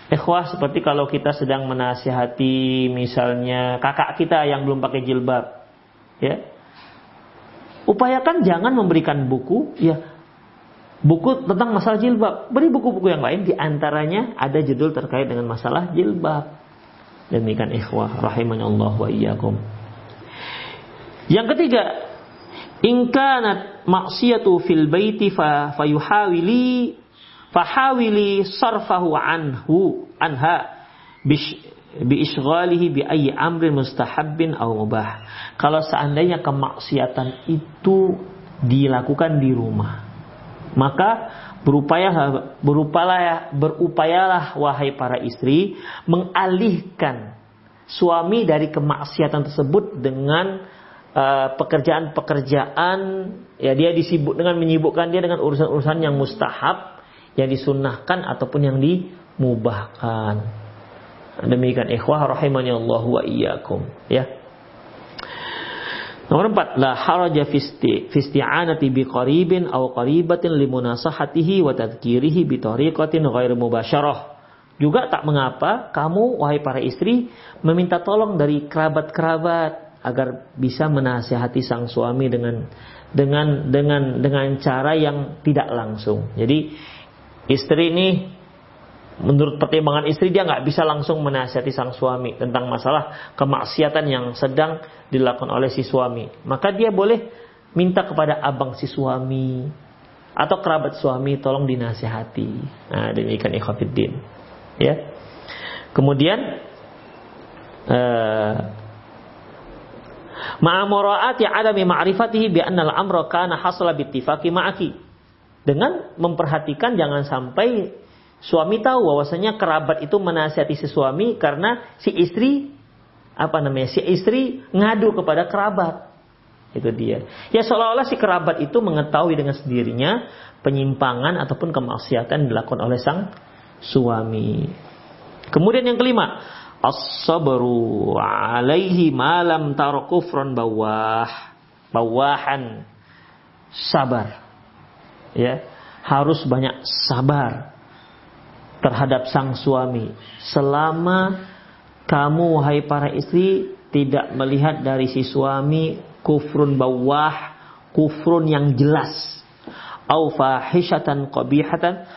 Speaker 2: Ikhwah seperti kalau kita sedang menasihati misalnya kakak kita yang belum pakai jilbab. Ya. Upayakan jangan memberikan buku ya buku tentang masalah jilbab. Beri buku-buku yang lain di antaranya ada judul terkait dengan masalah jilbab. Demikian ikhwah rahimani Allah wa iyyakum. Yang ketiga, ingkanat maksiatu fil baiti fa fayuhawili fahawili sarfahu anhu anha bi isghalihi bi ayyi amrin mustahabbin aw mubah. Kalau seandainya kemaksiatan itu dilakukan di rumah, maka berupaya berupalah berupayalah wahai para istri mengalihkan suami dari kemaksiatan tersebut dengan uh, pekerjaan-pekerjaan ya dia disibuk dengan menyibukkan dia dengan urusan-urusan yang mustahab yang disunnahkan ataupun yang dimubahkan demikian ikhwah rahimani Allah wa iyyakum ya Nomor empat, la haraja fisti fisti'anati bi qaribin aw qaribatin limunasahatihi wa tadhkirihi bi tariqatin ghair mubasyarah. Juga tak mengapa kamu wahai para istri meminta tolong dari kerabat-kerabat agar bisa menasihati sang suami dengan dengan dengan dengan cara yang tidak langsung. Jadi istri ini menurut pertimbangan istri dia nggak bisa langsung menasihati sang suami tentang masalah kemaksiatan yang sedang dilakukan oleh si suami. Maka dia boleh minta kepada abang si suami atau kerabat suami tolong dinasihati. Nah, demikian ikhwatiddin. Ya. Kemudian uh, Ma'amuraati adami ma'rifatihi bi anna al-amra kana hasala ma'aki. Dengan memperhatikan jangan sampai Suami tahu bahwasanya kerabat itu menasihati si suami karena si istri apa namanya? Si istri ngadu kepada kerabat. Itu dia. Ya seolah-olah si kerabat itu mengetahui dengan sendirinya penyimpangan ataupun kemaksiatan dilakukan oleh sang suami. Kemudian yang kelima, as-sabru alaihi malam tarakufron bawah. Bawahan sabar. Ya, harus banyak sabar terhadap sang suami. Selama kamu wahai para istri tidak melihat dari si suami kufrun bawah kufrun yang jelas. Au fahishatan qabihatan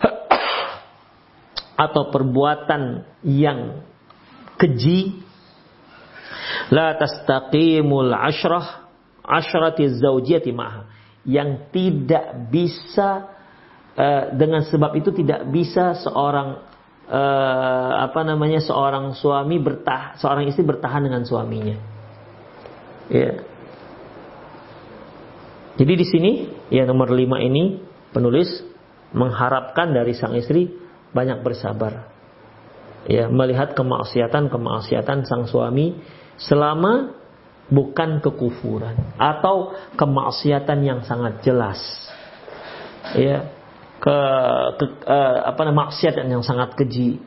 Speaker 2: atau perbuatan yang keji. La tastaqimul ashrah ashrati zaujiyati ma'ha yang tidak bisa Eh, dengan sebab itu tidak bisa seorang uh, apa namanya seorang suami bertah seorang istri bertahan dengan suaminya. Ya. Jadi di sini ya nomor lima ini penulis mengharapkan dari sang istri banyak bersabar. Ya, melihat kemaksiatan kemaksiatan sang suami selama bukan kekufuran atau kemaksiatan yang sangat jelas. Ya, ke, ke uh, apa namanya maksiat yang sangat keji.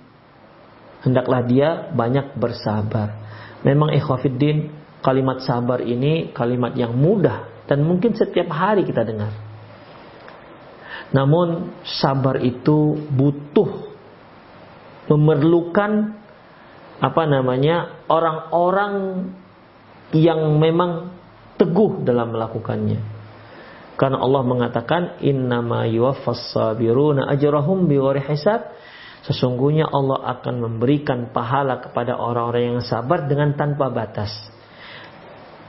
Speaker 2: Hendaklah dia banyak bersabar. Memang ikhwafiddin kalimat sabar ini kalimat yang mudah dan mungkin setiap hari kita dengar. Namun sabar itu butuh memerlukan apa namanya orang-orang yang memang teguh dalam melakukannya karena Allah mengatakan innama yuwaffas sabiruna ajrahum bighairi hisab. Sesungguhnya Allah akan memberikan pahala kepada orang-orang yang sabar dengan tanpa batas.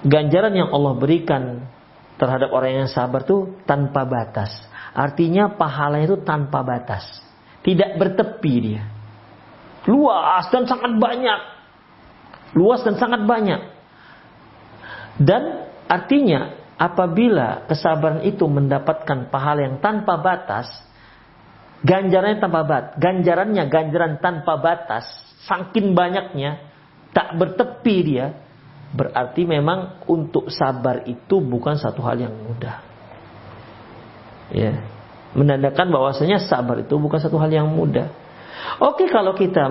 Speaker 2: Ganjaran yang Allah berikan terhadap orang yang sabar itu tanpa batas. Artinya pahala itu tanpa batas. Tidak bertepi dia. Luas dan sangat banyak. Luas dan sangat banyak. Dan artinya apabila kesabaran itu mendapatkan pahala yang tanpa batas, ganjarannya tanpa batas, ganjarannya ganjaran tanpa batas, saking banyaknya, tak bertepi dia, berarti memang untuk sabar itu bukan satu hal yang mudah. Ya, menandakan bahwasanya sabar itu bukan satu hal yang mudah. Oke kalau kita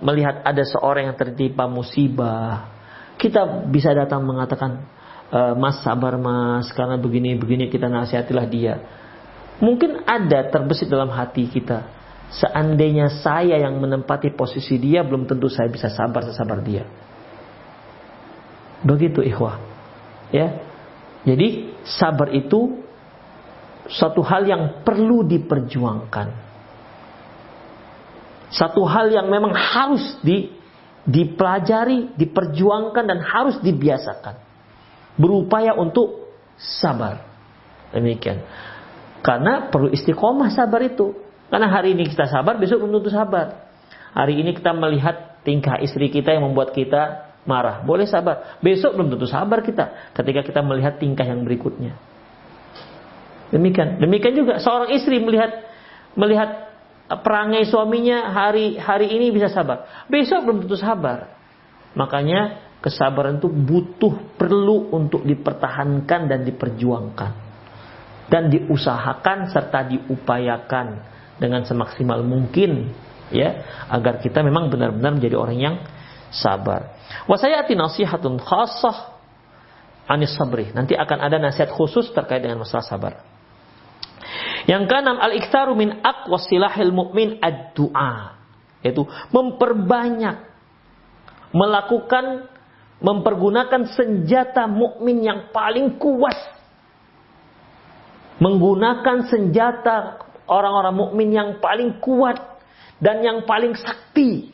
Speaker 2: melihat ada seorang yang tertimpa musibah, kita bisa datang mengatakan, Eh, mas sabar mas karena begini begini kita nasihatilah dia. Mungkin ada terbesit dalam hati kita seandainya saya yang menempati posisi dia belum tentu saya bisa sabar sesabar dia. Begitu ikhwah. Ya. Jadi sabar itu satu hal yang perlu diperjuangkan. Satu hal yang memang harus di, dipelajari, diperjuangkan dan harus dibiasakan. Berupaya untuk sabar. Demikian. Karena perlu istiqomah sabar itu. Karena hari ini kita sabar, besok belum tentu sabar. Hari ini kita melihat tingkah istri kita yang membuat kita marah. Boleh sabar. Besok belum tentu sabar kita ketika kita melihat tingkah yang berikutnya. Demikian. Demikian juga seorang istri melihat melihat perangai suaminya hari hari ini bisa sabar. Besok belum tentu sabar. Makanya kesabaran itu butuh perlu untuk dipertahankan dan diperjuangkan dan diusahakan serta diupayakan dengan semaksimal mungkin ya agar kita memang benar-benar menjadi orang yang sabar. Wasayati nasihatun khassah anis sabri. Nanti akan ada nasihat khusus terkait dengan masalah sabar. Yang keenam al-iktsaru min aqwa silahil mu'min ad-du'a. Yaitu memperbanyak melakukan mempergunakan senjata mukmin yang paling kuat. Menggunakan senjata orang-orang mukmin yang paling kuat dan yang paling sakti.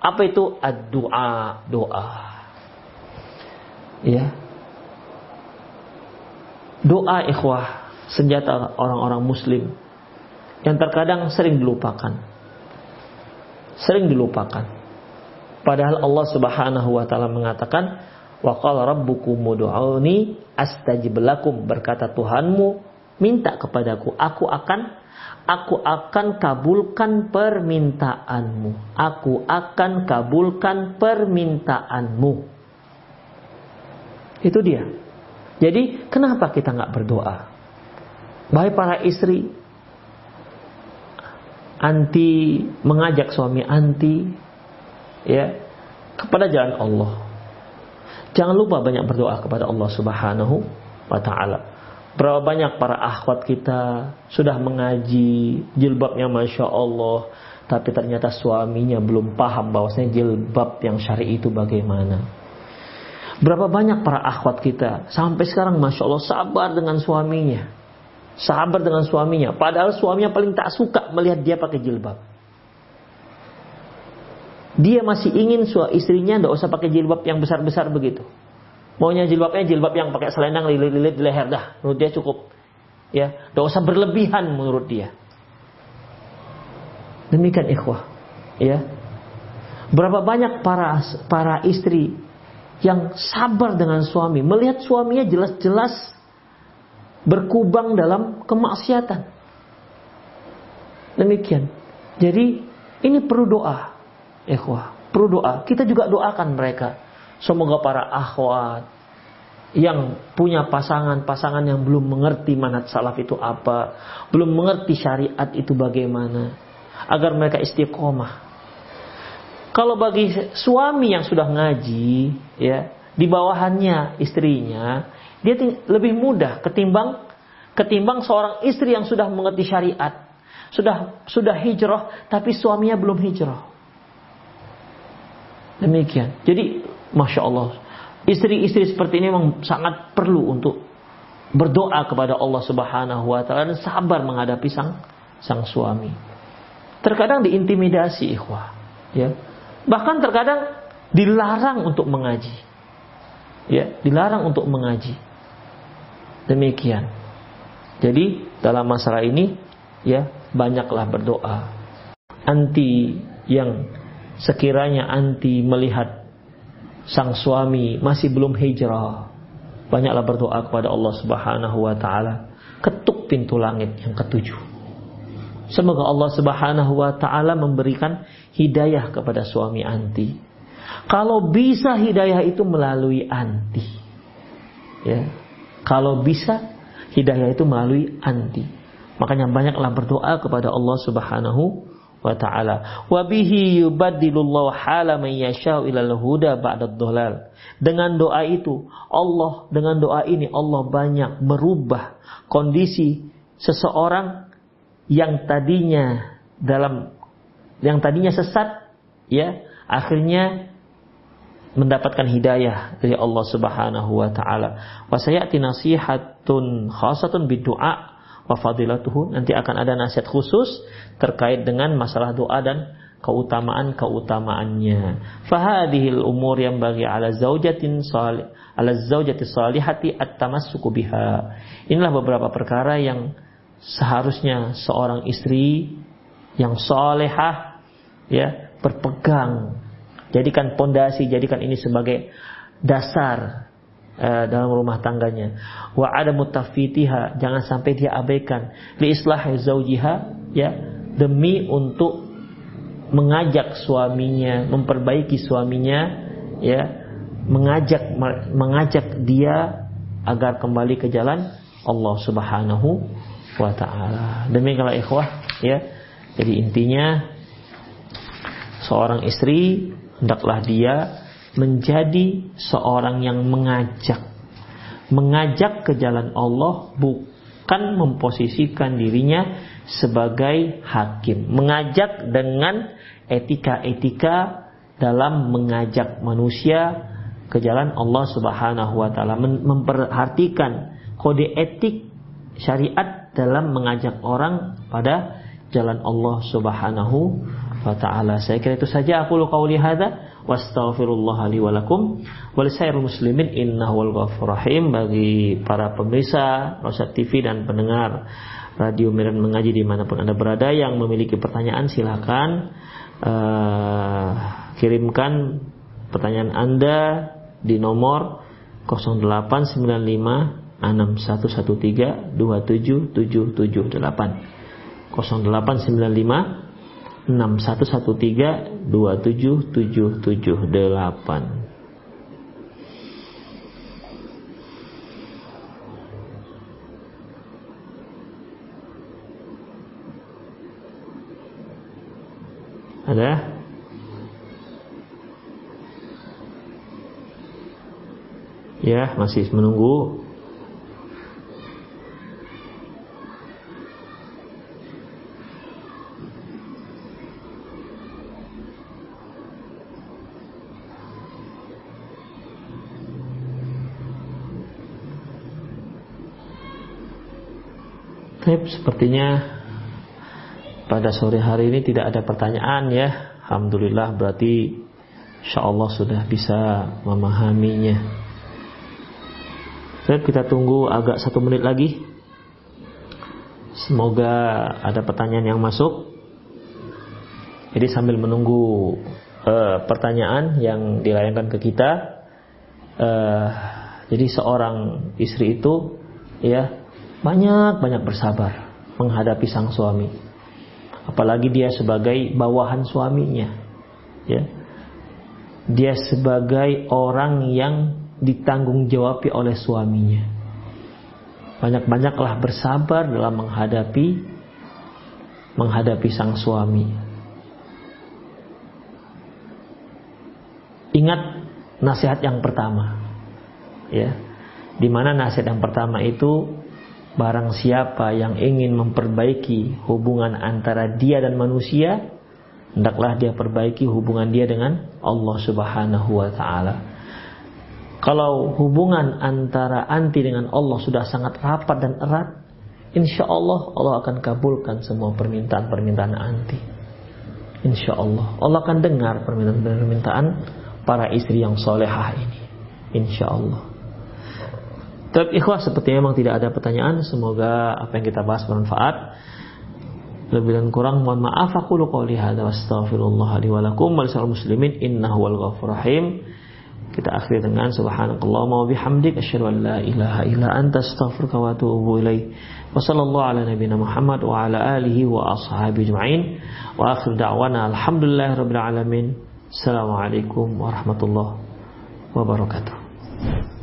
Speaker 2: Apa itu? Ad-du'a, doa. Ya. Doa ikhwah senjata orang-orang muslim yang terkadang sering dilupakan. Sering dilupakan. Padahal Allah Subhanahu wa taala mengatakan, "Wa qala rabbukum ud'uni astajib lakum." Berkata Tuhanmu, "Minta kepadaku, aku akan aku akan kabulkan permintaanmu. Aku akan kabulkan permintaanmu." Itu dia. Jadi, kenapa kita nggak berdoa? Baik para istri anti mengajak suami anti ya kepada jalan Allah. Jangan lupa banyak berdoa kepada Allah Subhanahu wa taala. Berapa banyak para akhwat kita sudah mengaji jilbabnya Masya Allah Tapi ternyata suaminya belum paham bahwasanya jilbab yang syari itu bagaimana Berapa banyak para akhwat kita Sampai sekarang Masya Allah sabar dengan suaminya Sahabat dengan suaminya. Padahal suaminya paling tak suka melihat dia pakai jilbab. Dia masih ingin istrinya tidak usah pakai jilbab yang besar-besar begitu. Maunya jilbabnya jilbab yang pakai selendang lilit-lilit di leher dah. Menurut dia cukup. Ya, tidak usah berlebihan menurut dia. Demikian ikhwah. Ya. Berapa banyak para para istri yang sabar dengan suami, melihat suaminya jelas-jelas berkubang dalam kemaksiatan. Demikian. Jadi ini perlu doa. Ikhwah, perlu doa. Kita juga doakan mereka. Semoga para akhwat yang punya pasangan-pasangan yang belum mengerti manat salaf itu apa, belum mengerti syariat itu bagaimana, agar mereka istiqomah. Kalau bagi suami yang sudah ngaji, ya, di bawahannya istrinya, dia lebih mudah ketimbang ketimbang seorang istri yang sudah mengerti syariat, sudah sudah hijrah tapi suaminya belum hijrah. Demikian. Jadi, masya Allah, istri-istri seperti ini memang sangat perlu untuk berdoa kepada Allah Subhanahu Wa Taala dan sabar menghadapi sang sang suami. Terkadang diintimidasi, ikhwah, ya. Bahkan terkadang dilarang untuk mengaji. Ya, dilarang untuk mengaji. Demikian. Jadi dalam masalah ini ya banyaklah berdoa. Anti yang sekiranya anti melihat sang suami masih belum hijrah, banyaklah berdoa kepada Allah Subhanahu wa taala. Ketuk pintu langit yang ketujuh. Semoga Allah Subhanahu wa taala memberikan hidayah kepada suami anti. Kalau bisa hidayah itu melalui anti. Ya, kalau bisa hidayah itu melalui anti. Makanya banyaklah berdoa kepada Allah Subhanahu wa taala. Wa bihi yubaddilullahu hala man yasha'u ilal huda ba'da dhalal. Dengan doa itu Allah dengan doa ini Allah banyak merubah kondisi seseorang yang tadinya dalam yang tadinya sesat ya akhirnya mendapatkan hidayah dari Allah Subhanahu wa taala. Wa sayati nasihatun khasatun bidu'a wa fadilatuhu. Nanti akan ada nasihat khusus terkait dengan masalah doa dan keutamaan-keutamaannya. Fahadihil umur yang bagi ala zaujatin salih ala zaujati salihati at-tamassuku biha. Inilah beberapa perkara yang seharusnya seorang istri yang solehah ya berpegang jadikan pondasi jadikan ini sebagai dasar uh, dalam rumah tangganya wa ada mutafitiha jangan sampai dia abaikan li islahi zaujiha ya demi untuk mengajak suaminya memperbaiki suaminya ya mengajak mengajak dia agar kembali ke jalan Allah Subhanahu wa taala. Demikianlah ikhwah ya. Jadi intinya seorang istri hendaklah dia menjadi seorang yang mengajak. Mengajak ke jalan Allah bukan memposisikan dirinya sebagai hakim, mengajak dengan etika-etika dalam mengajak manusia ke jalan Allah Subhanahu wa taala, memperhatikan kode etik syariat dalam mengajak orang pada jalan Allah Subhanahu wa taala. Saya kira itu saja aku lu qauli hadza wastaghfirullah li wa lakum wal muslimin innahu wal rahim bagi para pemirsa Rosat TV dan pendengar Radio Miran Mengaji di mana pun Anda berada yang memiliki pertanyaan silakan uh, kirimkan pertanyaan Anda di nomor 0895 6113 27778 0895 6113 27778 Ada? Ya, masih menunggu. Tapi sepertinya pada sore hari ini tidak ada pertanyaan ya. Alhamdulillah berarti insya Allah sudah bisa memahaminya. Baik, kita tunggu agak satu menit lagi. Semoga ada pertanyaan yang masuk. Jadi sambil menunggu uh, pertanyaan yang dilayangkan ke kita, uh, jadi seorang istri itu ya banyak banyak bersabar menghadapi sang suami. Apalagi dia sebagai bawahan suaminya, ya. Dia sebagai orang yang ditanggung jawabi oleh suaminya. Banyak-banyaklah bersabar dalam menghadapi menghadapi sang suami. Ingat nasihat yang pertama. Ya. Di mana nasihat yang pertama itu barang siapa yang ingin memperbaiki hubungan antara dia dan manusia, hendaklah dia perbaiki hubungan dia dengan Allah Subhanahu wa taala. Kalau hubungan antara anti dengan Allah sudah sangat rapat dan erat, insya Allah Allah akan kabulkan semua permintaan-permintaan anti. Insya Allah Allah akan dengar permintaan-permintaan para istri yang solehah ini. Insya Allah. Tapi ikhwah sepertinya memang tidak ada pertanyaan. Semoga apa yang kita bahas bermanfaat. Lebih dan kurang mohon maaf aku lu qouli hadza wa astaghfirullah li wa lakum muslimin innahu wal ghafur rahim. Kita akhiri dengan subhanakallahumma wa bihamdik asyhadu an la ilaha illa anta astaghfiruka wa atubu ilaik. Wa sallallahu ala nabiyyina Muhammad wa ala alihi wa ashabihi ajma'in. Wa akhir da'wana alhamdulillahirabbil alamin. Assalamualaikum warahmatullahi wabarakatuh.